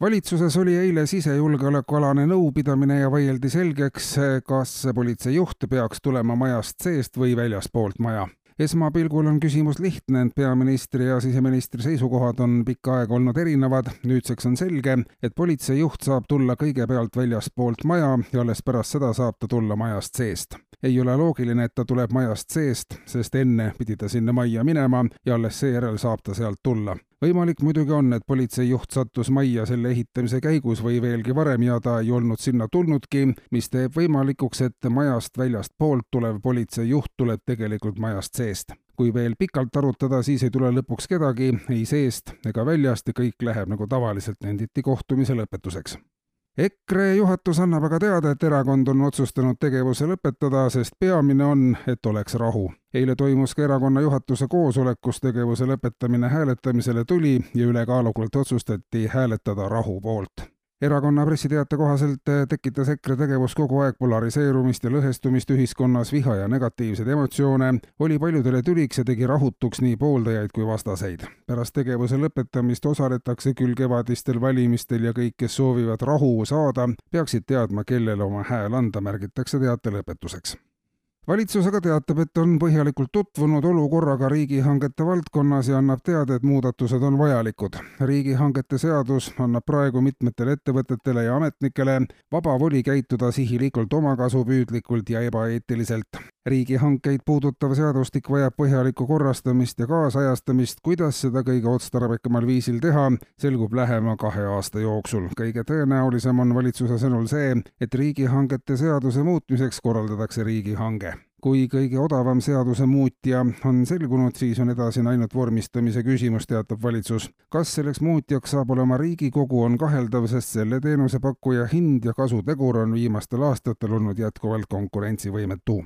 valitsuses oli eile sisejulgeolekualane nõupidamine ja vaieldi selgeks, kas politseijuht peaks tulema majast seest või väljastpoolt maja esmapilgul on küsimus lihtne, ent peaministri ja siseministri seisukohad on pikka aega olnud erinevad. nüüdseks on selge, et politseijuht saab tulla kõigepealt väljastpoolt maja ja alles pärast seda saab ta tulla majast seest. Ei ole loogiline, et ta tuleb majast seest, sest enne pidi ta sinna majja minema ja alles seejärel saab ta sealt tulla võimalik muidugi on, et politseijuht sattus majja selle ehitamise käigus või veelgi varem ja ta ei olnud sinna tulnudki, mis teeb võimalikuks, et majast väljastpoolt tulev politseijuht tuleb tegelikult majast seest. kui veel pikalt arutada, siis ei tule lõpuks kedagi ei seest ega väljast ja kõik läheb nagu tavaliselt, nenditi kohtumise lõpetuseks EKRE juhatus annab aga teada, et erakond on otsustanud tegevuse lõpetada, sest peamine on, et oleks rahu. eile toimus ka erakonna juhatuse koosolek, kus tegevuse lõpetamine hääletamisele tuli ja ülekaalukalt otsustati hääletada rahu poolt erakonna pressiteate kohaselt eh, tekitas EKRE tegevus kogu aeg polariseerumist ja lõhestumist ühiskonnas, viha ja negatiivseid emotsioone, oli paljudele tüliks ja tegi rahutuks nii pooldajaid kui vastaseid. pärast tegevuse lõpetamist osaletakse küll kevadistel valimistel ja kõik, kes soovivad rahu saada, peaksid teadma, kellele oma hääl anda, märgitakse teate lõpetuseks valitsus aga teatab, et on põhjalikult tutvunud olukorraga riigihangete valdkonnas ja annab teada, et muudatused on vajalikud. riigihangete seadus annab praegu mitmetele ettevõtetele ja ametnikele vaba voli käituda sihilikult omakasupüüdlikult ja ebaeetiliselt. Riigihankeid puudutav seadustik vajab põhjalikku korrastamist ja kaasajastamist, kuidas seda kõige otstarbekamal viisil teha, selgub lähema kahe aasta jooksul. kõige tõenäolisem on valitsuse sõnul see, et riigihangete seaduse muutmiseks korraldatakse riigihange kui kõige odavam seadusemuutja on selgunud, siis on edasi ainult vormistamise küsimus, teatab valitsus. kas selleks muutjaks saab olema Riigikogu, on kaheldav, sest selle teenusepakkuja hind ja kasutegur on viimastel aastatel olnud jätkuvalt konkurentsivõimetu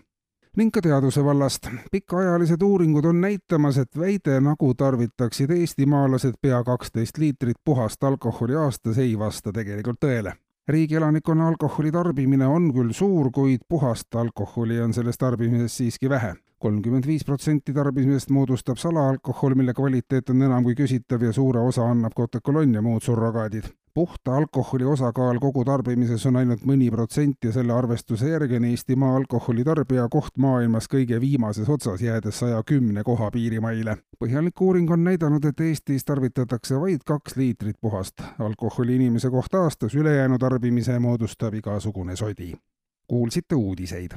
ning ka teaduse vallast. pikaajalised uuringud on näitamas, et väide, nagu tarvitaksid eestimaalased pea kaksteist liitrit puhast alkoholi aastas, ei vasta tegelikult tõele riigi elanikkonna alkoholi tarbimine on küll suur, kuid puhast alkoholi on sellest tarbimisest siiski vähe. kolmkümmend viis protsenti tarbimisest moodustab salaalkohol, mille kvaliteet on enam kui küsitav ja suure osa annab Coca-Cola ja muud surrogaadid puhta alkoholi osakaal kogu tarbimises on ainult mõni protsent ja selle arvestuse järgi on Eestimaa alkoholitarbija koht maailmas kõige viimases otsas, jäädes saja kümne koha piirimaile. põhjalik uuring on näidanud, et Eestis tarvitatakse vaid kaks liitrit puhast alkoholi inimese kohta aastas, ülejäänu tarbimise moodustab igasugune sodi. kuulsite uudiseid